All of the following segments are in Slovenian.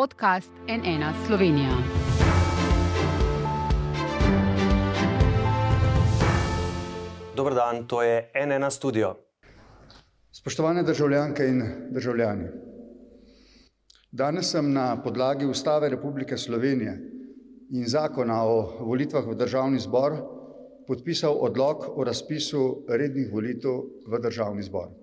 podcast NN Slovenija. Dober dan, to je NN studio. Spoštovane državljanke in državljani. Danes sem na podlagi Ustave Republike Slovenije in zakona o volitvah v državni zbor podpisal odlog o razpisu rednih volitev v državni zbor.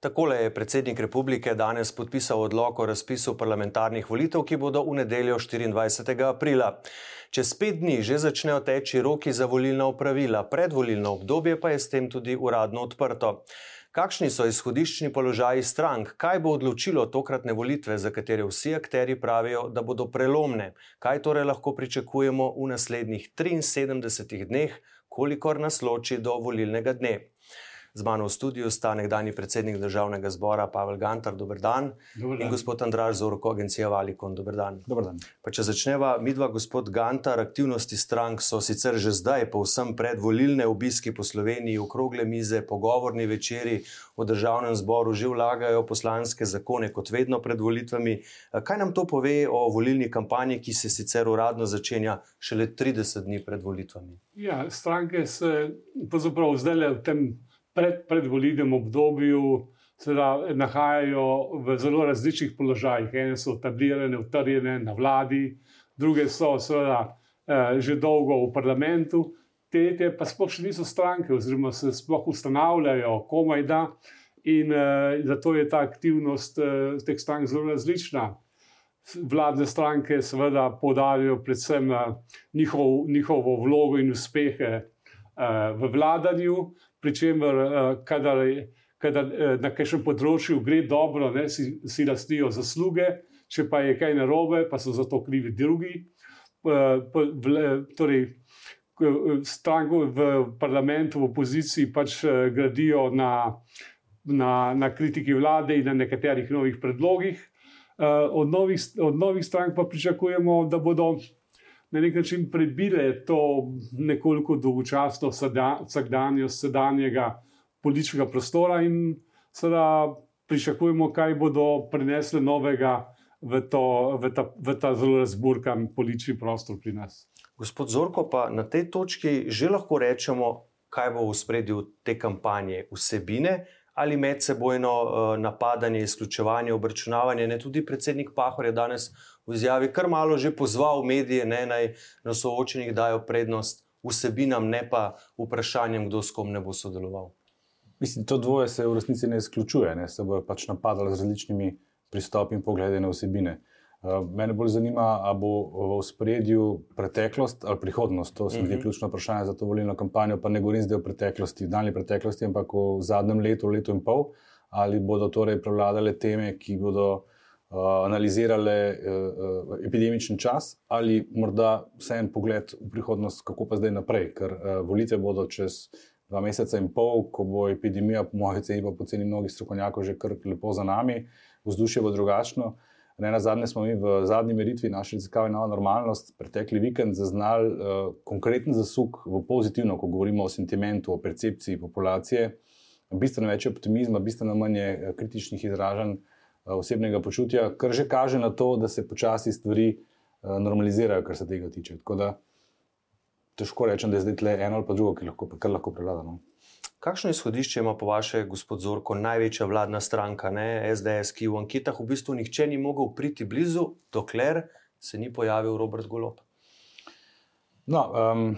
Takole je predsednik republike danes podpisal odlog o razpisu parlamentarnih volitev, ki bodo v nedeljo 24. aprila. Čez pet dni že začnejo teči roki za volilna upravila, predvolilno obdobje pa je s tem tudi uradno odprto. Kakšni so izhodiščni položaji strank, kaj bo odločilo tokratne volitve, za katere vsi akteri pravijo, da bodo prelomne, kaj torej lahko pričakujemo v naslednjih 73 dneh, kolikor nas loči do volilnega dne. Z mano v studiu sta nekdani predsednik državnega zbora Pavel Gantar, dober dan. Dober dan. In gospod Andraž Zorko, agencija Valikon, dober dan. Dobar dan. Pa če začneva, midva, gospod Gantar, aktivnosti strank so sicer že zdaj, povsem predvolilne obiski po Sloveniji, okrogle mize, pogovorni večeri v državnem zboru že vlagajo poslanske zakone, kot vedno pred volitvami. Kaj nam to pove o volilni kampanji, ki se sicer uradno začenja šele 30 dni pred volitvami? Ja, stranke se pravzaprav zdaj v tem pred, predvolilnem obdobju seveda, nahajajo v zelo različnih položajih. Ene so etablirane, utrjene na vladi, druge so seveda eh, že dolgo v parlamentu, tretje pa sploh še niso stranke, oziroma se sploh ustanavljajo, komaj da. In eh, zato je ta aktivnost eh, teh strank zelo različna. Vladne stranke seveda podarijo predvsem eh, njihov, njihovo vlogo in uspehe eh, v vladanju, pri čemer, uh, kadar, kadar uh, na kakšnem področju gre dobro, ne, si, si lastijo zasluge, če pa je kaj narobe, pa so za to krivi drugi. V, torej, stranko v parlamentu, v opoziciji pač gradijo na, na, na kritiki vlade in na nekaterih novih predlogih. Od, novih, od novih strank pa pričakujemo, da bodo na nek način prebile to nekoliko dolgočasno vsakdanjost sedanjega političnega prostora in seveda pričakujemo, kaj bodo prinesle novega v, to, v, ta, v ta zelo razburkan politični prostor pri nas. Gospod Zorko, pa na tej točki že lahko rečemo, kaj bo v spredju te kampanje, vsebine ali medsebojno uh, napadanje, izključevanje, obračunavanje. Ne, tudi predsednik Pahor je danes v izjavi kar malo že pozval medije, ne, naj na soočenih dajo prednost vsebinam, ne pa vprašanjem, kdo s kom ne bo sodeloval. Mislim, to dvoje se v resnici ne izključuje, ne, se bojo pač napadali z različnimi pristopi in pogledi na vsebine. Uh, mene bolj zanima, ali bo v spredju preteklost ali prihodnost. To se mi zdi uh -huh. ključno vprašanje za to volilno kampanjo. Pa ne govorim zdaj o preteklosti, daljni preteklosti, ampak o zadnjem letu, letu in pol. Ali bodo torej prevladale teme, ki bodo analizirale uh, uh, epidemični čas, ali morda vse en pogled v prihodnost, kako pa zdaj naprej, ker volitve bodo čez dva meseca in pol, ko bo epidemija, po mojih ocenah, pa po ceni mnogih strokovnjakov, že kar lepo za nami, vzdušje bo drugačno. Ne na zadnje smo mi v zadnji meritvi naše raziskave Nova normalnost pretekli vikend zaznali uh, konkreten zasuk v pozitivno, ko govorimo o sentimentu, o percepciji populacije. Bistveno več optimizma, bistveno manj kritičnih izražanj Eh, osebnega počutja, kar že kaže na to, da se počasi stvari eh, normalizirajo, kar se tega tiče. Tako da težko rečem, da je zdaj le eno ali pa drugo, ki lahko, kar lahko prevladamo. Kakšno izhodišče ima po vaše, gospod Zorko, največja vladna stranka, ne? SDS, ki v anketah v bistvu nihče ni mogel priti blizu, dokler se ni pojavil Robert Golop? No, um,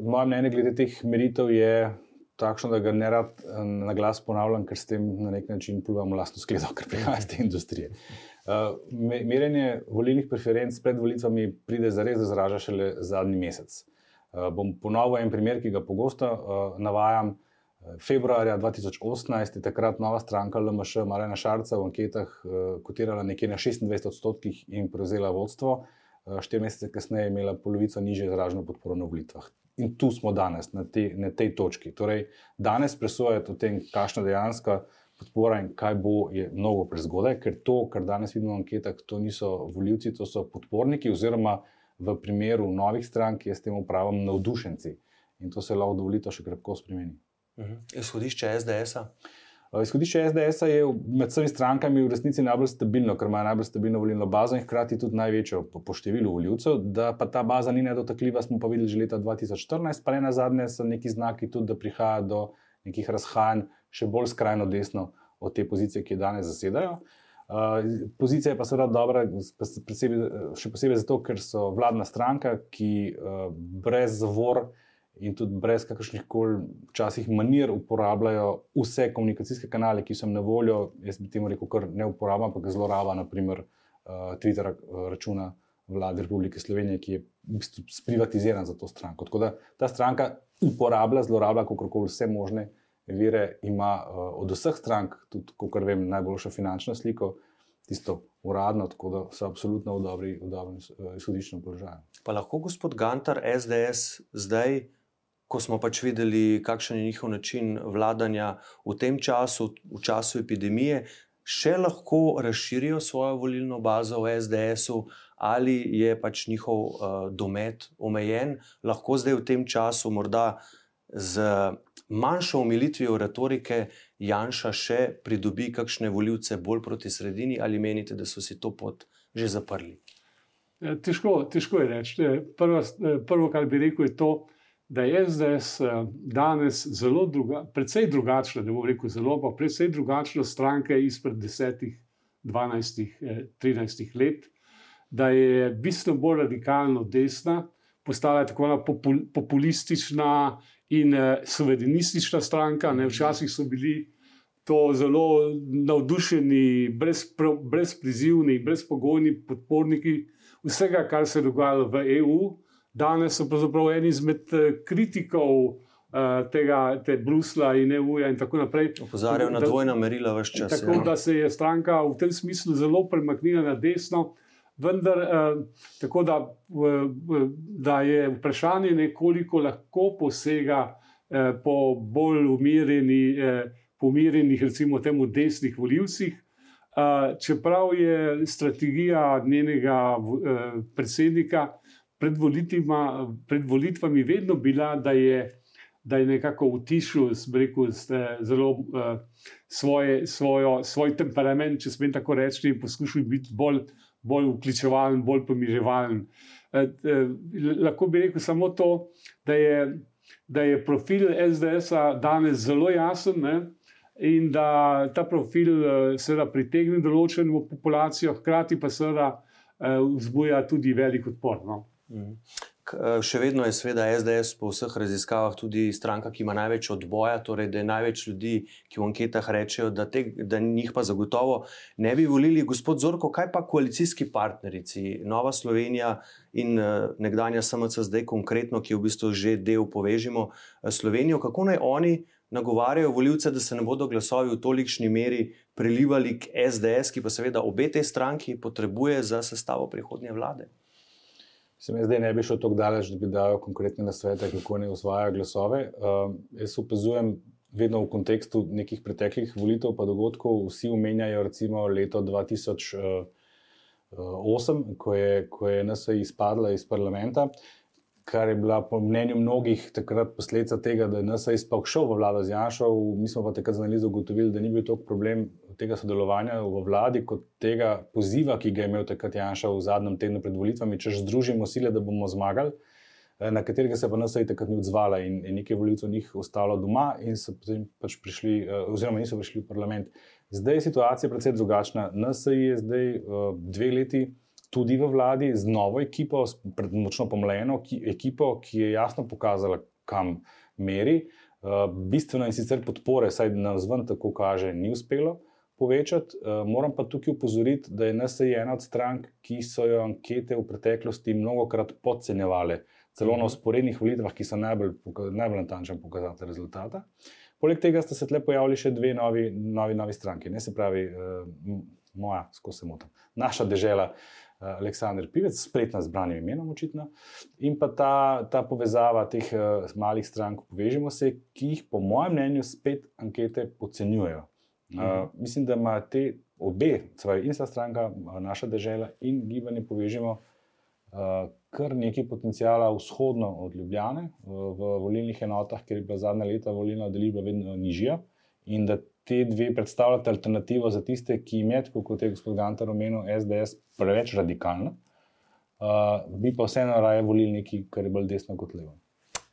moje mnenje glede teh meritev je, takšno, da ga ne rad eh, na glas ponavljam, ker s tem na nek način pljuvam vlastno skledo, ker prihaja iz te industrije. Uh, merjenje volilnih preferenc pred volitvami pride za res, da zraža šele zadnji mesec. Uh, bom ponovil en primer, ki ga pogosto uh, navajam. Februarja 2018 je takrat nova stranka LMŠ Marina Šarca v anketah uh, kotirala nekje na 26 odstotkih in prevzela vodstvo. Uh, Štiri mesece kasneje je imela polovico niže izraženo podporo na volitvah in tu smo danes, na, te, na tej točki. Torej, danes presojati o tem, kakšna dejansko podpora in kaj bo, je mnogo prezgodaj, ker to, kar danes vidimo v anketah, to niso voljivci, to so podporniki, oziroma v primeru novih strank je s tem upravom navdušenci. In to se lahko dovolito še krepko spremeni. Uh -huh. Izhodišče SDS-a? Izhodišče SDS je med vsemi strankami v resnici najbolj stabilno, ker ima najbolj stabilno volilno bazo in hkrati tudi največjo po, po številu voljivcev. Da pa ta baza ni nedotakljiva, smo pa videli že leta 2014, pa ne na zadnje so neki znaki tudi, da prihaja do nekih razhajanj še bolj skrajno desno od te pozicije, ki jo danes zasedajo. Uh, pozicija je pa seveda dobra, posebej, še posebej zato, ker so vladna stranka, ki uh, brez zavor in tudi brez kakršnih koli včasih manir uporabljajo vse komunikacijske kanale, ki so na voljo. Jaz bi temu rekel, kar ne uporabljam, ampak zloraba, naprimer uh, Twitter računa vlade Republike Slovenije, ki je v bistvu sprivatiziran za to stranko. Tako da ta stranka uporablja, zlorablja kakorkoli vse možne vire, ima uh, od vseh strank, tudi, kot vem, najboljšo finančno sliko, tisto uradno, tako da so absolutno v dobrem izhodiščnem položaju. Pa lahko gospod Gantar, SDS, zdaj, ko smo pač videli, kakšen je njihov način vladanja v tem času, v času epidemije, še lahko razširijo svojo volilno bazo v SDS-u. Ali je pač njihov uh, domet omejen, lahko zdaj v tem času, morda z manjšo umilitvijo retorike Janša še pridobi kakšne voljivce bolj proti sredini, ali menite, da so si to pot že zaprli? Ja, težko, težko je reči. Prvo, prvo, kar bi rekel, je to, da je SDS danes zelo druga, precej drugačna, ne bom rekel zelo, pa precej drugačna stranka izpred 10, 12, 13 let, da je bistveno bolj radikalno desna, postala je tako populistična in uh, suverenistična stranka. Ne, včasih so bili to zelo navdušeni, brezprizivni, brez brezpogojni podporniki vsega, kar se je dogajalo v EU. Danes so pravzaprav eni izmed eh, kritikov uh, tega, te Brusla in EU-ja in tako naprej. Opozarjajo na dvojna merila vse čas. Tako ja. da se je stranka v tem smislu zelo premaknila na desno. Vendar, eh, tako da, da je vprašanje, nekoliko lahko posega eh, po bolj umirjeni, eh, pomirjenih, recimo, temu desnih voljivcih. Eh, čeprav je strategija njenega eh, predsednika pred, pred volitvami vedno bila, da je, da je nekako utišil rekel, zelo eh, svoje, svojo, svoj temperament, če smem tako reči, in poskušal biti bolj bolj vključevalen, bolj pomiževalen. Eh, eh, lahko bi rekel samo to, da je, da je profil SDS-a danes zelo jasen ne? in da ta profil eh, seveda pritegne določeno populacijo, hkrati pa seveda vzbuja tudi velik odpor. No? Eh, še vedno je seveda SDS po vseh raziskavah tudi stranka, ki ima največ odboja, torej da je največ ljudi, ki v anketah rečejo, da, te, da njih pa zagotovo ne bi volili. Gospod Zorko, kaj pa koalicijski partnerici, Nova Slovenija in uh, nekdanja SMC, zdaj konkretno, ki je v bistvu že del povežimo uh, Slovenijo, kako naj oni nagovarjajo voljivce, da se ne bodo glasovi v tolikšni meri prelivali k SDS, ki pa seveda obe te stranki potrebuje za sestavo prihodnje vlade? Se mi zdaj ne bi šel tako daleč, da bi dal konkretne nasvete, kako ne osvajajo glasove. Uh, jaz opazujem vedno v kontekstu nekih preteklih volitev, pa dogodkov, vsi omenjajo recimo leto 2008, ko je, ko je NSA izpadla iz parlamenta, kar je bila po mnenju mnogih takrat posledica tega, da je NSA izpal šel v vlado z Janšo. Mi smo pa takrat z analizo ugotovili, da ni bil to problem tega sodelovanja v vladi, kot tega poziva, ki ga je imel takrat Janša v zadnjem tednu pred volitvami, če združimo sile, da bomo zmagali, eh, na katerega se pa je takrat ni odzvala in, in nekaj volitev njih ostalo doma in so potem pač prišli, eh, oziroma niso prišli v parlament. Zdaj je situacija precej drugačna. NSA je zdaj uh, dve leti tudi v vladi z novo ekipo, s močno pomlajeno ekipo, ki je jasno pokazala, kam meri. Uh, bistveno in sicer podpore, saj na zven tako kaže, ni uspelo. Povečati. Uh, moram pa tukaj upozoriti, da je NSA ena od strank, ki so jo ankete v preteklosti mnogo krat podcenjevale, celo na usporednih mhm. volitvah, ki so najbolj, najbolj natančen pokazatelj rezultata. Poleg tega sta se tle pojavili še dve novi, novi, novi stranki, ne se pravi, uh, moja, skozi se motim, naša država. Eh, Aleksandr Pivec, spletna z branim imenom, očitno, in pa ta, ta povezava teh uh, malih strank, povežimo se, ki jih, po mojem mnenju, spet ankete podcenjujejo. Uh, mislim, da ima te obe, torej in sta stranka, naša država in gibanje povežemo, uh, kar nekaj potencijala vzhodno od Ljubljane, v, v volilnih enotah, ker je bila zadnja leta volilna udeležba vedno nižja in da te dve predstavljata alternativo za tiste, ki jim je, kot je gospod Gantar omenil, SDS preveč radikalna, uh, bi pa vseeno raje volili nekaj, kar je bolj desno kot levo.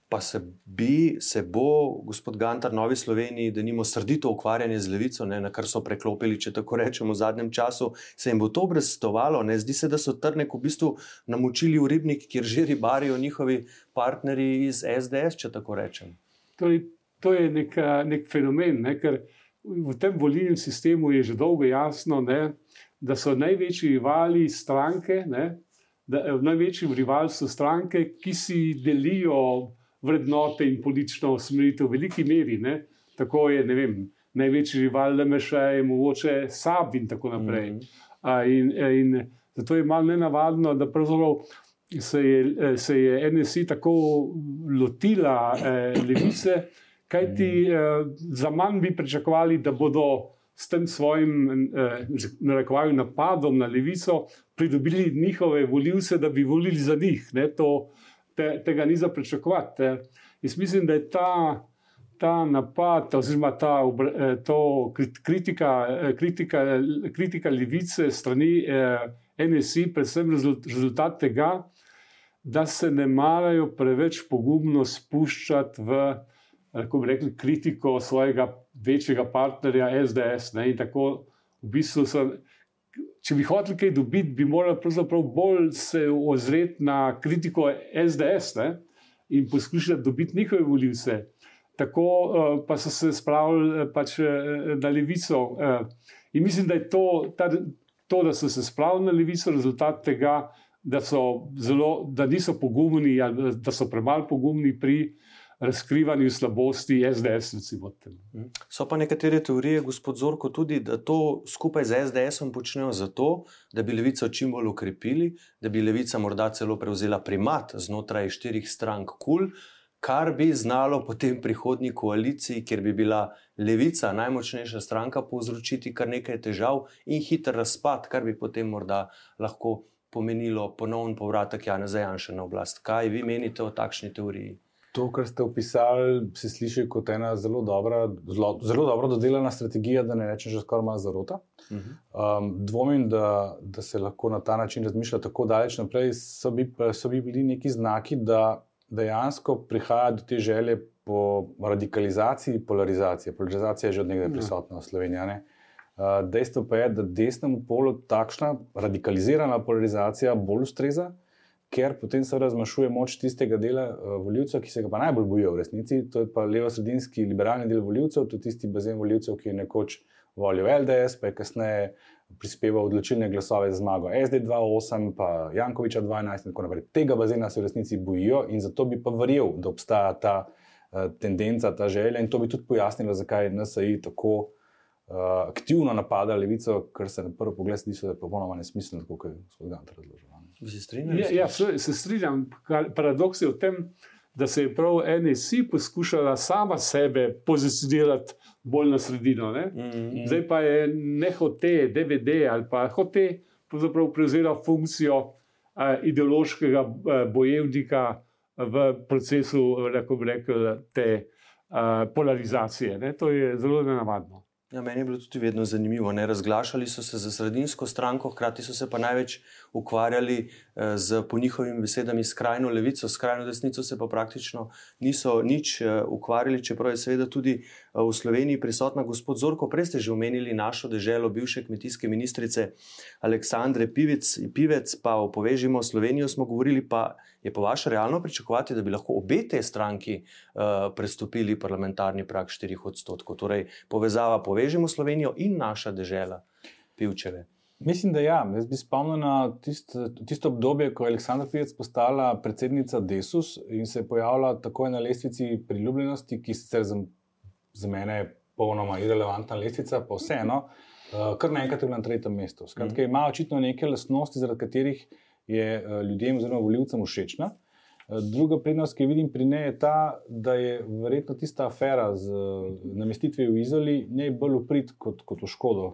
Pa se, bi, se bo gospod Gantar, Novi Sloveniji, da nimo srdito ukvarjanje z levico, ne, na kar so preklopili, če tako rečemo, v zadnjem času, se jim bo to obrestovalo. Ne? Zdi se, da so trnek v bistvu namočili v ribnik, kjer že ribarijo njihovi partnerji iz SDS, če tako rečem. Torej, to je nek, nek fenomen, ne? ker v tem volilnem sistemu je že dolgo jasno, ne? da so največji rivali stranke. Ne? Da, največji rivali so stranke, ki si delijo vrednote in politično usmeritev v veliki meri. Ne? Tako je, ne vem, največji rival LMŠ je mogoče Sab in tako naprej. Mm -hmm. in, in zato je malo nenavadno, da se je, se je NSI tako lotila eh, levice, kajti eh, za manj bi pričakovali, da bodo. S tem svojim eh, napadom na levico pridobili njihove voljivce, da bi volili za njih. Ne, to, te, tega ni za pričakovati. Jaz mislim, da je ta, ta napad, oziroma ta eh, kritika, eh, kritika, kritika levice strani eh, NSI, predvsem rezultat tega, da se ne marajo preveč pogumno spuščati v rekli, kritiko svojega večjega partnerja SDS. Ne, in tako v bistvu so če bi hotel kaj dobiti, bi morali pravzaprav bolj se ozreti na kritiko SDS ne? in poskušati dobiti njihove voljivce. Tako uh, pa so se spravili uh, pač, uh, na levico. Uh, in mislim, da je to, ta, to, da so se spravili na levico, rezultat tega, da, zelo, da niso pogumni, da so premalo pogumni pri uh, razkrivanju slabosti SDS. Recimo. Mhm. So pa nekatere teorije, gospod Zorko, tudi, da to skupaj z SDS-om počnejo zato, da bi levico čim bolj ukrepili, da bi levica morda celo prevzela primat znotraj štirih strank KUL. Kar bi znalo potem prihodnji koaliciji, kjer bi bila levica najmočnejša stranka, povzročiti kar nekaj težav in hiter razpad, kar bi potem morda lahko pomenilo ponovno povratek Jana Zajanša na oblast. Kaj vi menite o takšni teoriji? To, kar ste opisali, se sliši kot ena zelo dobra, zelo, zelo dobro dodelana strategija, da ne rečem, že skoraj malo zarota. Uh -huh. um, dvomim, da, da se lahko na ta način razmišlja tako daleč naprej. So bi, so bi bili neki znaki, da dejansko prihaja do te želje po radikalizaciji, polarizaciji. Polarizacija je že od nekdaj prisotna v Sloveniji. Uh, dejstvo pa je, da desnemu polu takšna radikalizirana polarizacija bolj ustreza ker potem se razmašuje moč tistega dela uh, voljivcev, ki se ga pa najbolj bojijo v resnici. To je pa levo-sredinski liberalni del voljivcev, to je tisti bazen voljivcev, ki je nekoč volil LDS, pa je kasneje prispeval odločilne glasove za zmago SD2-8, pa Jankoviča 12 in tako naprej. Tega bazena se v resnici bojijo in zato bi pa verjel, da obstaja ta uh, tendenca, ta želja in to bi tudi pojasnilo, zakaj NSAI tako. Uh, aktivno napada levico, kar se na prvi pogled zdi, da je popolnoma nesmiselno, kot je gospod Gant razložil. Bi se strinjali? Ja, ja, se strinjam. Paradoks je v tem, da se je prav NSI poskušala sama sebe pozicionirati bolj na sredino. Mm -hmm. Zdaj pa je ne hote, DVD ali pa hote, prevzela funkcijo uh, ideološkega uh, bojevnika v procesu, kako bi rekel, te uh, polarizacije. Ne? To je zelo nenavadno. Ja, meni je bilo tudi vedno zanimivo. Ne? Razglašali so se za sredinsko stranko, hkrati so se pa največ ukvarjali z, po njihovimi besedami, skrajno levico, skrajno desnico, se pa praktično niso nič eh, ukvarjali, čeprav je seveda tudi eh, v Sloveniji prisotna gospod Zorko. Prej ste že omenili našo deželo, bivše kmetijske ministrice Aleksandre Pivec, Pivec pa o povežimo Slovenijo smo govorili, pa je po vaše realno pričakovati, da bi lahko obe te stranki uh, prestopili parlamentarni prak 4 odstotkov, torej povezava povežimo Slovenijo in naša dežela Pivčeve. Mislim, da ja. Jaz bi spomnil na tisto, tisto obdobje, ko je Aleksandra Pijec postala predsednica Desus in se je pojavila takoj na lestvici priljubljenosti, ki sicer za, za mene je popolnoma irrelevantna lestvica, pa vseeno, uh, kar naenkrat je na tretjem mestu. Skratka, mhm. ima očitno neke lastnosti, zaradi katerih je uh, ljudem oziroma voljivcem všečna. Uh, druga prednost, ki jo vidim pri njej, je ta, da je verjetno tista afera z uh, namestitvijo v Izoli najbolj uprit kot, kot v škodo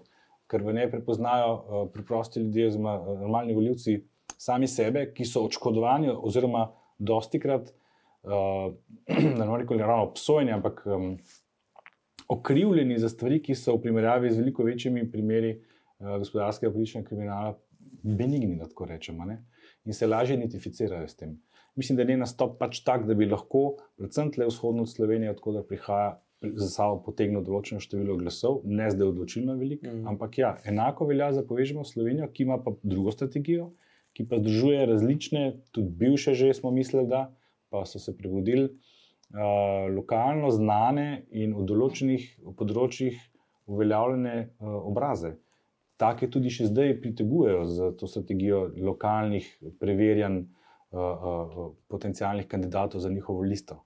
ker v njej prepoznajo uh, preprosti ljudje, oziroma uh, normalni voljivci, sami sebe, ki so očkodovani, oziroma dosti krat, uh, ne morem reči, ravno obsojeni, ampak okrivljeni za stvari, ki so v primerjavi z veliko večjimi primeri gospodarskega političnega kriminala benigni, da tako rečemo, ne? in se lažje identificirajo s tem. Mislim, da je njen nastop pač tak, da bi lahko, predvsem tle vzhodno od Slovenije, odkud prihaja, za sabo potegnil določeno število glasov, ne zdaj odločilno veliko, mm. ampak ja, enako velja za povežemo Slovenijo, ki ima pa drugo strategijo, ki pa združuje različne, tudi bivše, že smo mislili, da pa so se prebudili, uh, lokalno znane in v določenih področjih uveljavljene uh, obraze. Take tudi še zdaj pritegujejo za to strategijo lokalnih preverjanj uh, uh, potencijalnih kandidatov za njihovo listo.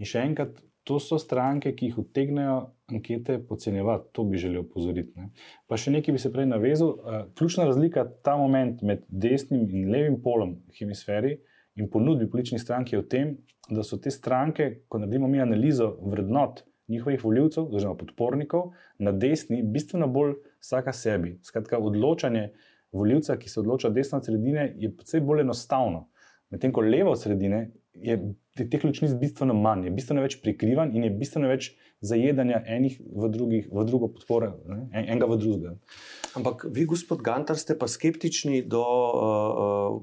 In še enkrat, to so stranke, ki jih utegnejo ankete podcenjevati, to bi želel opozoriti. Ne. Pa še nekaj bi se prej navezal. Uh, ključna razlika ta moment med desnim in levim polom hemisferi in ponudbi političnih strank je v tem, da so te stranke, ko naredimo mi analizo vrednot njihovih voljivcev, oziroma podpornikov, na desni, bistveno bolj vsaka sebi. Skratka, odločanje voljivca, ki se odloča desno od sredine, je precej bolj enostavno. Medtem ko levo od sredine je teh ločnic bistveno manj, je bistveno več prikrivan in je bistveno več zajedanja enih v, drugih, v drugo podporo, ne? enega v drugega. Ampak vi, gospod Gantar, ste pa skeptični do. Uh,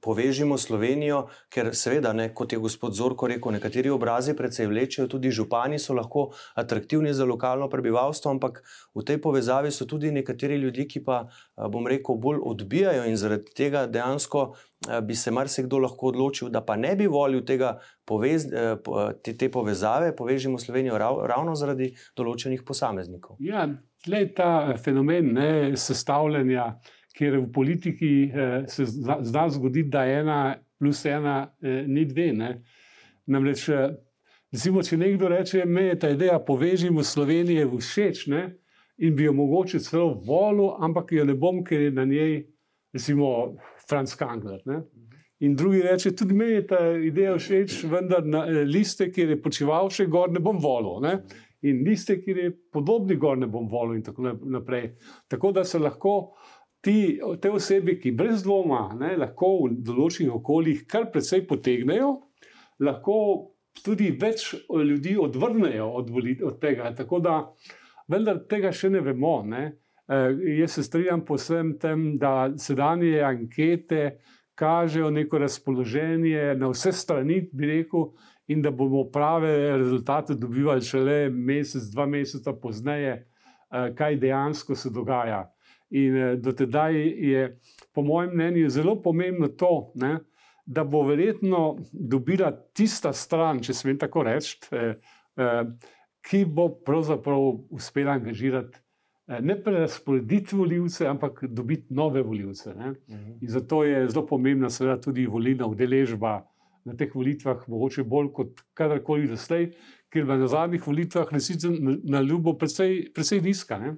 povežimo Slovenijo, ker seveda, ne, kot je gospod Zorko rekel, nekateri obrazi predvsej vlečejo, tudi župani so lahko atraktivni za lokalno prebivalstvo, ampak v tej povezavi so tudi nekateri ljudje, ki pa, bom rekel, bolj odbijajo in zaradi tega dejansko bi se marsikdo lahko odločil, da pa ne bi volil tega povez, te, te povezave, povežimo Slovenijo rav, ravno zaradi določenih posameznikov. Ja, tle ta fenomen ne, sestavljanja ker v politiki eh, se zna zgoditi, da ena plus ena eh, ni dve. Ne? Namreč, eh, recimo, če nekdo reče, da je ta ideja povežimo Slovenijo všeč ne? in bi jo mogoče celo volil, ampak jo ne bom, ker je na njej, recimo, Franz Kangler. Ne? In drugi reče, tudi meni je ta ideja všeč, vendar na eh, liste, kjer je počeval še gor, ne bom volil. Ne? In liste, kjer je podobni gor, ne bom volil, in tako naprej. Tako da se lahko ti, te osebe, ki brez dvoma ne, lahko v določenih okoljih kar precej potegnejo, lahko tudi več ljudi odvrnejo od, od tega. Tako da, vendar tega še ne vemo. Ne. E, jaz se strinjam posebno tem, da sedanje ankete kažejo neko razpoloženje na vse strani, bi rekel. In da bomo prave rezultate dobivali šele mesec, dva meseca pozneje, kaj dejansko se dogaja. In eh, do tedaj je, po mojem mnenju, zelo pomembno to, ne, da bo verjetno dobila tista stran, če smem tako reči, eh, eh, ki bo pravzaprav uspela angažirati. Ne prerasporediti voljivce, ampak dobiti nove voljivce. Mhm. In zato je zelo pomembna, seveda, tudi volilna udeležba na teh volitvah, mogoče bolj kot kadarkoli doslej, ker na zadnjih volitvah resnično na ljubo precej, precej nizka. Ne?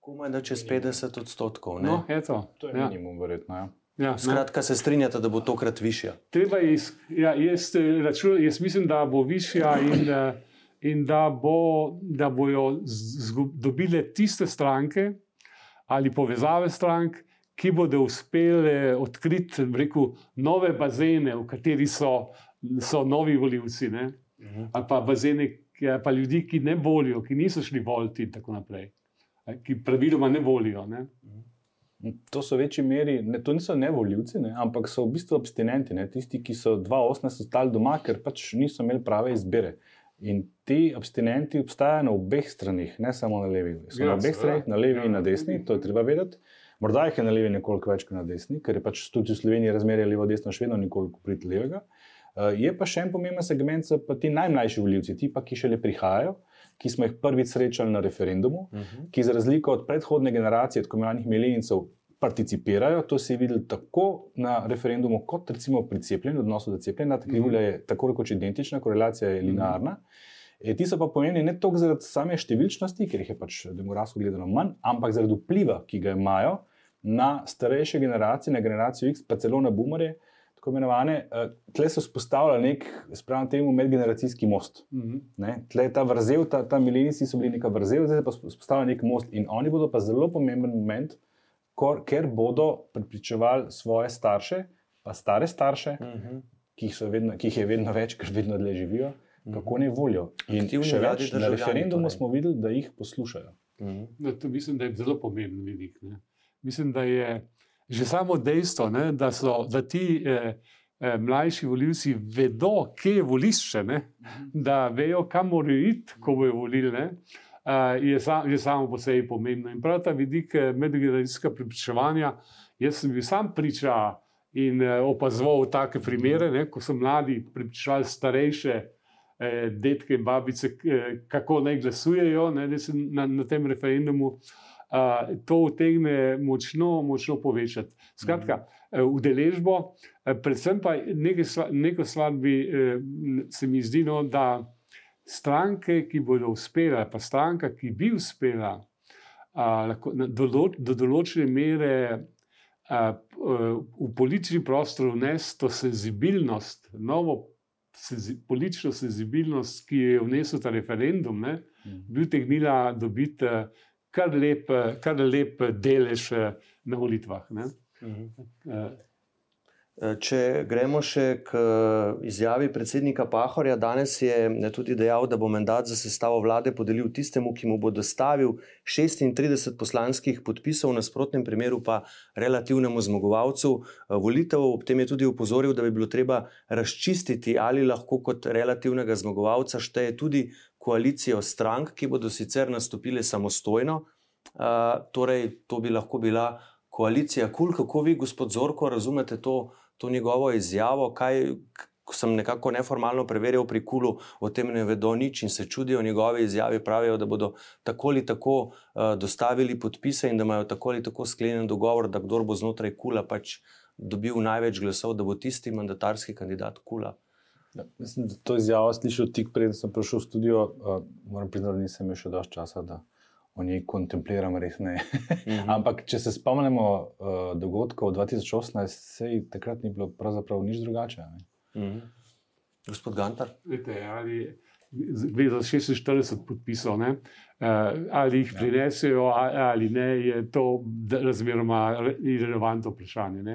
Komaj da čez 50 odstotkov. No, to. to je ja. minimum, verjetno. Ja. Ja, Skratka, se strinjate, da bo tokrat višja? Iz, ja, jaz, eh, račun, jaz mislim, da bo višja in, eh, in da, bo, da bojo dobile tiste stranke ali povezave strank, ki bodo uspele odkriti rekel, nove bazene, v kateri so, so novi voljivci. Uh mhm. -huh. Ali pa bazene, pa ljudi, ki ne volijo, ki niso šli voliti in tako naprej ki praviloma ne volijo. Ne? To so v večji meri, ne, to niso nevoljivci, ne, ampak so v bistvu abstinenti, ne, tisti, ki so 2018 ostali doma, ker pač niso imeli prave izbire. In ti abstinenti obstajajo na obeh stranih, ne samo na levi. So ja, na obeh stranih, na levi ja. in na desni, to je treba vedeti. Morda jih je na levi nekoliko več kot na desni, ker je pač tudi v Sloveniji razmerje levo-desno še vedno nekoliko prid levega. Uh, je pa še en pomemben segment, so pa ti najmlajši voljivci, ti pa, ki šele prihajajo, ki smo jih prvič srečali na referendumu, uh mhm. -huh. ki za razliko od predhodne generacije, tako imenovanih milenijcev, participirajo. To se je videlo tako na referendumu, kot recimo pri cepljenju, odnosu do cepljenja. Ta krivulja je tako rekoč identična, korelacija je linearna. Uh -huh. E, ti so pa pomembni ne toliko zaradi same številčnosti, ker jih je pač demografsko gledano manj, ampak zaradi vpliva, ki ga imajo na starejše generacije, na generacijo X, pa celo na boomerje, tako imenovane, uh, tle so spostavili nek, spravim temu, medgeneracijski most. Mm -hmm. Tle je ta vrzel, ta, ta milenijci so bili neka vrzel, zdaj pa spostavili nek most in oni bodo pa zelo pomemben moment, kor, ker bodo pripričevali svoje starše, pa stare starše, mm -hmm. ki, jih vedno, ki jih je vedno več, ker vedno dlje živijo, kako ne volijo. In Aktivni še več, na referendumu torej. smo videli, da jih poslušajo. Mhm. No, to mislim, da je zelo pomemben vidik. Ne. Mislim, da je že samo dejstvo, ne, da, so, da ti eh, eh, mlajši volivci vedo, kje je volišče, ne, da vejo, kam morajo iti, ko bojo volili. Ne, eh, je, sa, je samo po sebi pomembno. In prav ta vidik eh, medgeneracijskega prepričevanja, jaz sem bil sam priča in eh, opazoval take primere, ne, ko so mladi prepričevali starejše eh, detke in babice, eh, kako naj glasujejo ne, na, na tem referendumu. To utegne močno, močno povečati. Skratka, eh, udeležbo, eh, predvsem pa sva- neko stvar bi m, se mi zdi, no, da stranke, ki bodo uspele, pa stranka, ki bi uspela lahko, do, dolo- do določene mere v politični prostor vnesti to senzibilnost, novo senzi, politično senzibilnost, ki jo je vnesel ta referendum, ne, bi utegnila dobiti kar lep, kar lep delež eh, na volitvah. Ne. Eh, Če gremo še k eh, izjavi predsednika Pahorja, danes je tudi dejal, da bo mandat za sestavo vlade podelil tistemu, ki mu bo dostavil 36 poslanskih podpisov, v nasprotnem primeru pa relativnemu zmagovalcu volitev. Ob tem je tudi upozoril, da bi bilo treba razčistiti, ali lahko kot relativnega zmagovalca šteje tudi koalicijo strank, ki bodo sicer nastopile samostojno. Uh, torej, to bi lahko bila koalicija KUL. Kako vi, gospod Zorko, razumete to, to njegovo izjavo? Kaj, sem nekako neformalno preveril pri KUL-u, o tem ne vedo nič in se čudijo njegovi izjavi. Pravijo, da bodo tako ali tako uh, dostavili podpise in da imajo tako ali tako sklenjen dogovor, da kdo bo znotraj KUL-a pač dobil največ glasov, da bo tisti mandatarski kandidat KUL-a. Ja, mislim, da to izjavo slišal tik preden sem prišel v studio. Uh, moram priznati, da nisem imel še dovolj časa, da o njej kontempliram, res ne. Mhm. Ampak, če se spomnimo uh, dogodkov 2018, sej takrat ni bilo pravzaprav nič drugače. Ne? Mhm. Gospod Gantar. Vete, ali gre za 46 podpisov, ne? Ali jih prinesejo a- ali ne, je to razmeroma re- irelevantno vprašanje. Ne?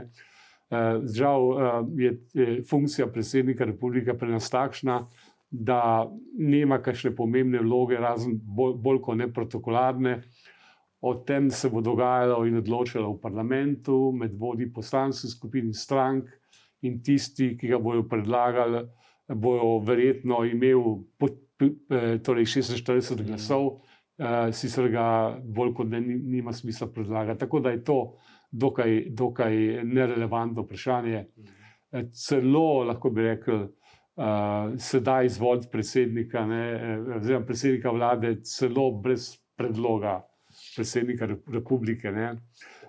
Eh, Žal eh, je eh, funkcija predsednika republike pri nas takšna, da nima kakšne pomembne vloge, razen bolj, bolj kot ne protokolarne. O tem se bo dogajalo in odločalo v parlamentu, med vodji poslanskih skupin in strank, in tisti, ki ga bodo predlagali, bodo verjetno imeli pod, torej 46 glasov, eh, sicer ga bolj kot ne ni- nima smisla predlagati. Tako da je to dokaj, dokaj nerelevantno vprašanje. Eh, Celo lahko bi rekel, uh, sedaj izvoliti predsednika, ne, eh, oziroma predsednika vlade, celo brez predloga predsednika rep- republike. Ne.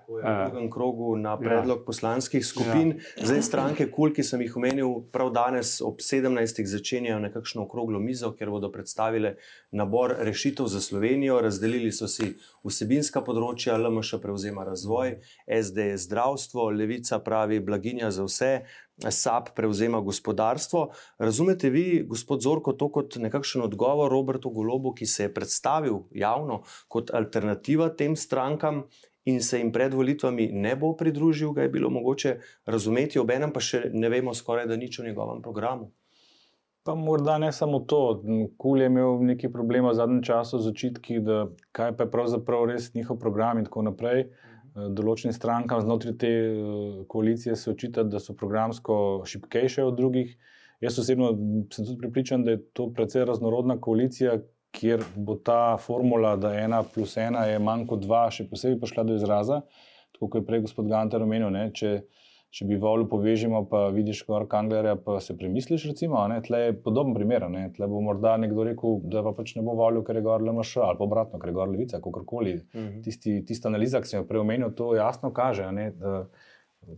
V Eh, drugem krogu na predlog poslanskih skupin. Ja. Zdaj, stranke KUL, ki sem jih omenil, prav danes ob 17. začenjajo nekakšno okroglo mizo, kjer bodo predstavile nabor rešitev za Slovenijo. Razdelili so si vsebinska področja, LMŠ prevzema razvoj, SD je zdravstvo, Levica pravi blaginja za vse. SAP prevzema gospodarstvo. Razumete vi, gospod Zorko, to kot nekakšen odgovor Robertu Golobu, ki se je predstavil javno kot alternativa tem strankam in se jim pred volitvami ne bo pridružil, ga je bilo mogoče razumeti, obenem pa še ne vemo skoraj da nič o njegovem programu. Pa morda ne samo to. Kul je imel nekaj problema v zadnjem času z očitki, da kaj pa je pravzaprav res njihov program in tako naprej. Eh, Določenim strankam znotraj te eh, koalicije se očita, da so programsko šipkejše od drugih. Jaz osebno sem tudi pripričan, da je to precej raznorodna koalicija, kjer bo ta formula, da ena plus ena je manj kot dva, še posebej prišla do izraza. Tako kot je prej gospod Gantar omenil, ne, če, če bi volil povežemo, pa vidiš gor Kanglerja, pa se premisliš, recimo, ne, tle je podoben primer. Ne, tle bo morda nekdo rekel, da pa pač ne bo volil, ker je gor LMŠ ali pa obratno, ker je gor Levica, kakorkoli. Mhm. Tisti, tista analiza, ki sem jo prej omenil, to jasno kaže, ne, da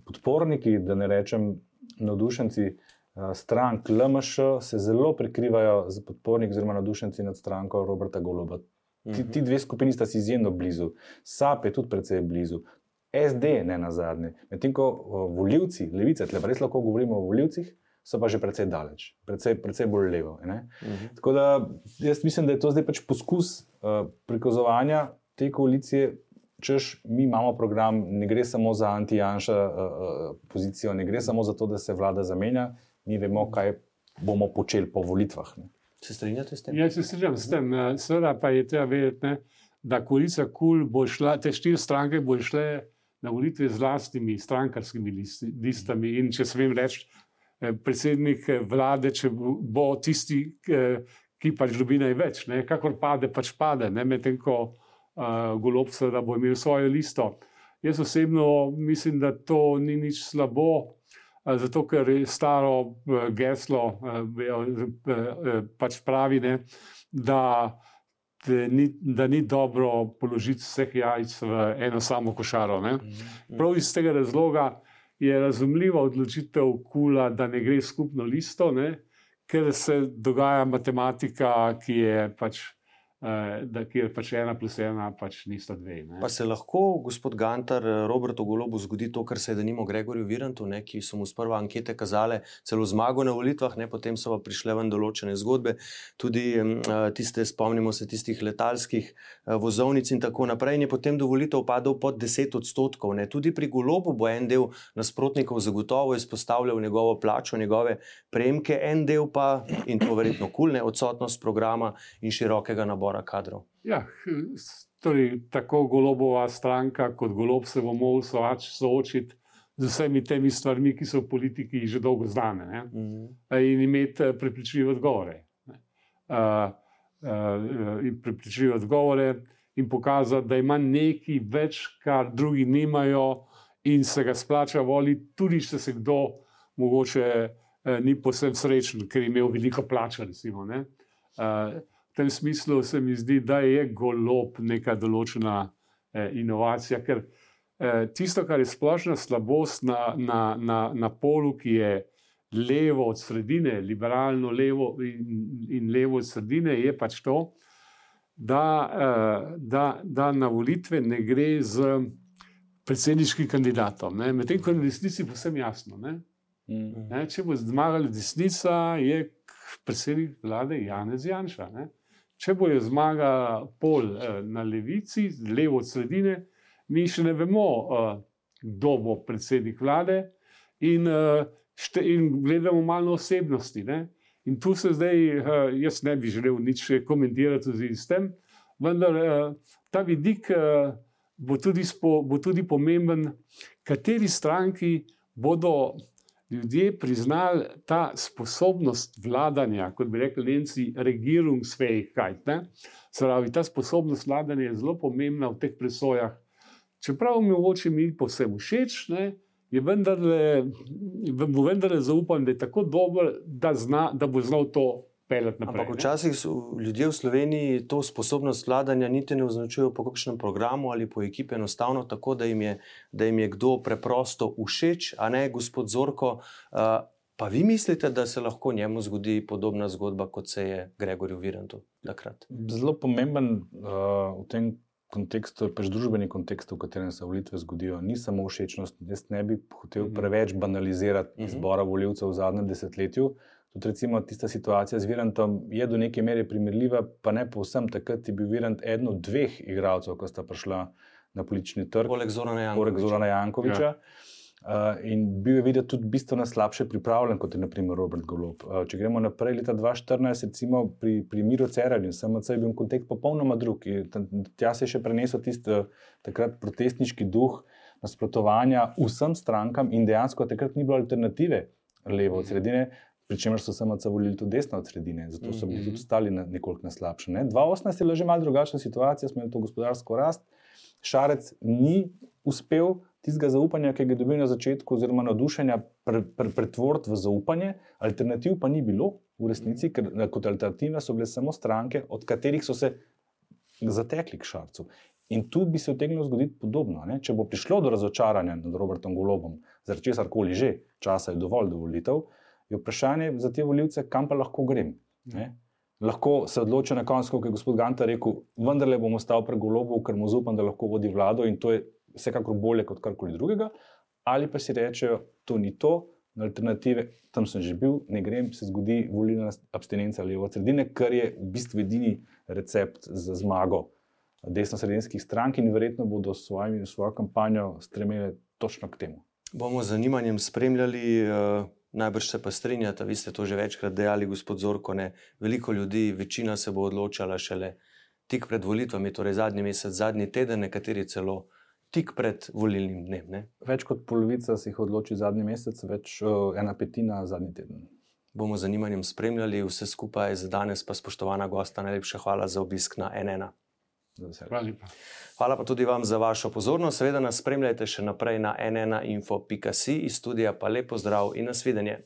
podporniki, da ne rečem navdušenci eh, strank LMŠ, se zelo prekrivajo z podporniki oziroma navdušenci nad stranko Roberta Goloba. Ti, ti dve skupini sta si izjemno blizu, SAP je tudi precej blizu, SD ne na zadnje. Medtem ko o, volivci, levice, tle pa res lahko govorimo o volivcih, so pa že precej daleč, precej, precej bolj levo. Ne? Mhm. Tako da jaz mislim, da je to zdaj pač poskus uh, prikazovanja te koalicije. Češ, mi imamo program, ne gre samo za anti-janša uh, uh, pozicijo, ne gre samo za to, da se vlada zamenja, mi vemo, kaj bomo počeli po volitvah. Ne. Se strinjate s tem? Ja, se strinjam s tem. eh, Seveda pa je treba vedeti, ne, da koalicija KUL bo šla, te štiri stranke bo šle na volitve z vlastnimi strankarskimi listi- listami. In če smem reči, eh, predsednik eh, vlade, če bo tisti, ki pač dobi največ, ne, kakor pade, pač pade, ne, medtem ko uh, golob seveda bo imel svojo listo. Jaz osebno mislim, da to ni nič slabo. Zato, ker je staro eh, geslo eh, eh, pač pravi, ne, da, da, ni, da ni dobro položiti vseh jajc v eno samo košaro. Ne. Prav iz tega razloga je razumljiva odločitev Kula, da ne gre skupno listo, ne, ker se dogaja matematika, ki je pač. Eh, Da, kjer pač ena plus ena pač nista dve. Ne. Pa se lahko, gospod Gantar, Robertu Golobu zgodi to, kar se je denimo Gregorju Virantu, ne, ki so mu sprva ankete kazale celo zmago na volitvah, ne, potem so pa prišle ven določene zgodbe, tudi m, eh, tiste, spomnimo se tistih letalskih eh, vozovnic in tako naprej, in je potem do volitev padel pod 10 odstotkov. Ne. Tudi pri Golobu bo en del nasprotnikov zagotovo izpostavljal njegovo plačo, njegove prejemke, en del pa, in to verjetno kulne, odsotnost programa in širokega nabora kadrov. Ja, torej, tako golobova stranka kot golob se bo moral soočiti z vsemi temi stvarmi, ki so v politiki že dolgo znane. Ne? Mm. In imeti eh, prepričljive odgovore. ne. Uh, uh, in prepričljive odgovore, in pokazati, da ima nekaj več, kar drugi nimajo, in se ga splača voliti, tudi če se kdo mogoče uh, ni posebno srečen, ker je imel veliko plača. Recimo, ne. uh, v tem smislu se mi zdi, da je golob neka določena eh, inovacija, ker eh, tisto, kar je splošna slabost na, na, na, na polu, ki je levo od sredine, liberalno levo in, in levo od sredine, je pač to, da, eh, da, da na volitve ne gre z predsedniškim kandidatom. Medtem ko je na resnici povsem jasno. Ne? Mm. Ne, če bo zmagala desnica, je predsednik vlade Janez Janša. Ne. Če bo je zmagala pol eh, na levici, levo od sredine, mi še ne vemo, eh, kdo bo predsednik vlade, in, eh, šte, in gledamo malo osebnosti. Ne. In tu se zdaj, eh, jaz ne bi želel nič komentirati s tem, vendar eh, ta vidik eh, bo tudi, spo, bo tudi pomemben, kateri stranki bodo ljudje priznali ta sposobnost vladanja, kot bi rekli Nemci, regierungsfähigkeit. ne. Se pravi, ta sposobnost vladanja je zelo pomembna v teh presojah. Čeprav mi mogoče ni povsem všeč, ne, je vendarle, vendarle zaupam, da je tako dober, da, zna, da bo znal to peljati naprej. Ampak včasih so ljudje v Sloveniji to sposobnost vladanja niti ne označujejo po kakšnem programu ali po ekipi, enostavno tako, da jim je, da jim je kdo preprosto všeč, a ne gospod Zorko. Uh, pa vi mislite, da se lahko njemu zgodi podobna zgodba, kot se je Gregorju Virantu takrat? Zelo pomemben uh, v tem kontekstu pač družbeni kontekst, v katerem se volitve zgodijo. Ni samo všečnost. Jaz ne bi hotel Mhm. preveč banalizirati Mhm. izbora voljivcev v zadnjem desetletju. Tudi recimo tista situacija z Virantom je do neke mere primerljiva, pa ne povsem. Takrat je bil Virant eden od dveh igralcev, ko sta prišla na politični trg. Poleg Zorana poleg Jankovića. Zorana Jankoviča. Ja. Uh, in bil je videti tudi bistveno slabše pripravljen kot je naprimer Robert Golob. Uh, če gremo naprej, leta 2014, recimo pri, pri Miru Cerarju, SMC je bil kontekst popolnoma drug. Tja se je še prenesel tisti uh, takrat protestniški duh nasprotovanja vsem strankam in dejansko takrat ni bilo alternative levo od sredine. Pričemer so SMC volili tudi desno od sredine, zato so bili Mhm. tudi ostali na, nekoliko na slabšem. Ne? 2018 je bila že malo drugačna situacija, smo imeli to gospodarsko rast. Šarec ni uspel tistega zaupanja, ki ga je dobil na začetku, oziroma navdušenja, pre, pre, pretvoriti v zaupanje, alternativ pa ni bilo v resnici, ker eh, kot alternativa so bile samo stranke, od katerih so se zatekli k Šarcu. In tu bi se utegnilo zgoditi podobno. Ne? Če bo prišlo do razočaranja nad Robertom Golobom, zaradi česar koli že, časa je dovolj do volitev, je vprašanje za te volivce, kam pa lahko grem. Ne? Lahko se odločijo na koncu, kot je gospod Ganta rekel, vendarle bom ostal pri Golobu, ker mu zaupam, da lahko vodi vlado in to je vsekakor bolje kot karkoli drugega. Ali pa si rečejo, to ni to, alternative, tam sem že bil, ne grem, se zgodi volilna abstinenca levo od sredine, kar je v bistvu edini recept za zmago desno-sredinskih strank in verjetno bodo s svojimi- svojo kampanjo stremele točno k temu. Bomo z zanimanjem spremljali, eh, Najbrž se pa strinjate, vi ste to že večkrat dejali, gospod Zorko. Ne? Veliko ljudi, večina se bo odločala šele tik pred volitvami, torej zadnji mesec, zadnji teden, nekateri celo tik pred volilnim dnem. Ne? Več kot polovica se jih odloči zadnji mesec, več uh, ena petina zadnji teden. Bomo z zanimanjem spremljali vse skupaj, za danes pa spoštovana gosta, najlepša hvala za obisk na NN. Hvala, hvala pa tudi vam za vašo pozornost. Seveda nas spremljajte še naprej na nnainfo.si iz studija, pa lepo zdrav in nasvidenje.